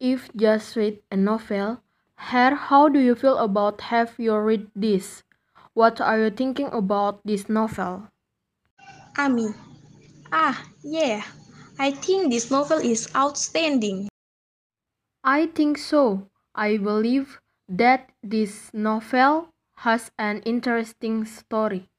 If just read a novel, Her, how do you feel about have you read this? What are you thinking about this novel? Ami. Ah, yeah. I think this novel is outstanding. I think so. I believe that this novel has an interesting story.